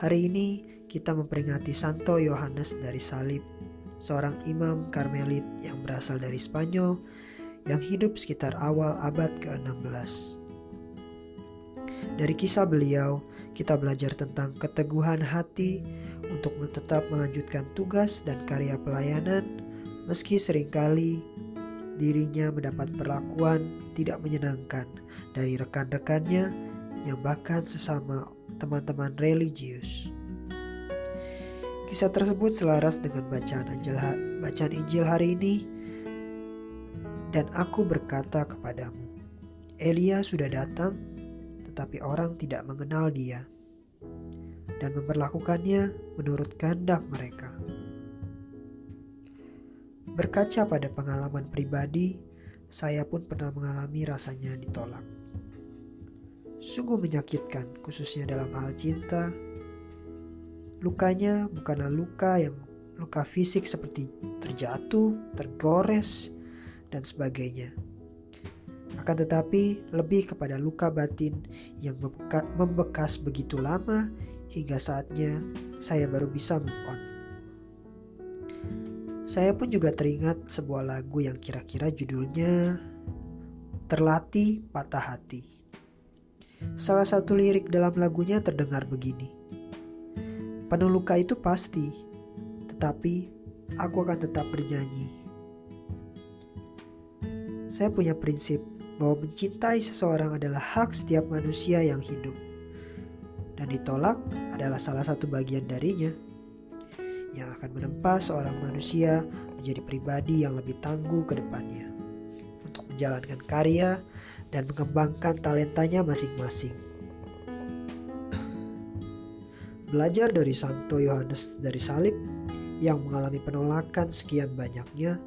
Hari ini kita memperingati Santo Yohanes dari Salib, seorang imam Karmelit yang berasal dari Spanyol yang hidup sekitar awal abad ke-16. Dari kisah beliau, kita belajar tentang keteguhan hati untuk tetap melanjutkan tugas dan karya pelayanan, meski sering kali dirinya mendapat perlakuan tidak menyenangkan dari rekan-rekannya yang bahkan sesama teman-teman religius. Kisah tersebut selaras dengan bacaan Injil, bacaan Injil hari ini dan aku berkata kepadamu, Elia sudah datang, tetapi orang tidak mengenal dia dan memperlakukannya menurut kehendak mereka. Berkaca pada pengalaman pribadi, saya pun pernah mengalami rasanya ditolak. Sungguh menyakitkan, khususnya dalam hal cinta. Lukanya bukanlah luka yang luka fisik seperti terjatuh, tergores, dan sebagainya. Akan tetapi, lebih kepada luka batin yang membekas begitu lama hingga saatnya saya baru bisa move on. Saya pun juga teringat sebuah lagu yang kira-kira judulnya Terlatih Patah Hati. Salah satu lirik dalam lagunya terdengar begini. Penuh luka itu pasti, tetapi aku akan tetap bernyanyi. Saya punya prinsip bahwa mencintai seseorang adalah hak setiap manusia yang hidup. Dan ditolak adalah salah satu bagian darinya yang akan menempa seorang manusia menjadi pribadi yang lebih tangguh ke depannya untuk menjalankan karya dan mengembangkan talentanya masing-masing. Belajar dari Santo Yohanes dari Salib yang mengalami penolakan sekian banyaknya,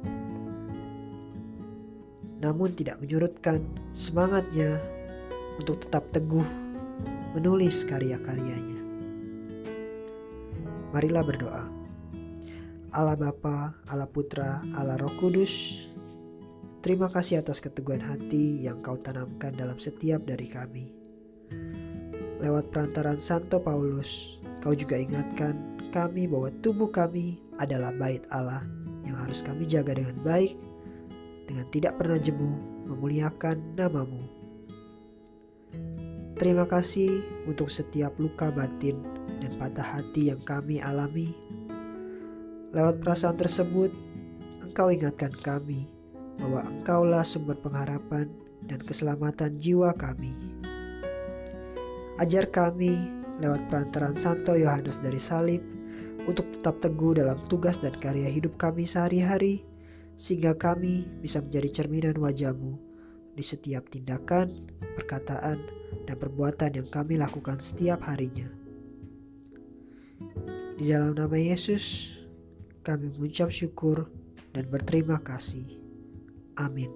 namun tidak menyurutkan semangatnya untuk tetap teguh menulis karya-karyanya. Marilah berdoa. Allah Bapa, Allah Putra, Allah Roh Kudus. Terima kasih atas keteguhan hati yang kau tanamkan dalam setiap dari kami. Lewat perantaran Santo Paulus, kau juga ingatkan kami bahwa tubuh kami adalah bait Allah yang harus kami jaga dengan baik, dengan tidak pernah jemu, memuliakan namamu. Terima kasih untuk setiap luka batin dan patah hati yang kami alami Lewat perasaan tersebut, engkau ingatkan kami bahwa engkaulah sumber pengharapan dan keselamatan jiwa kami. Ajar kami lewat perantaran Santo Yohanes dari Salib untuk tetap teguh dalam tugas dan karya hidup kami sehari-hari, sehingga kami bisa menjadi cerminan wajahmu di setiap tindakan, perkataan, dan perbuatan yang kami lakukan setiap harinya. Di dalam nama Yesus, kami mengucap syukur dan berterima kasih. Amin.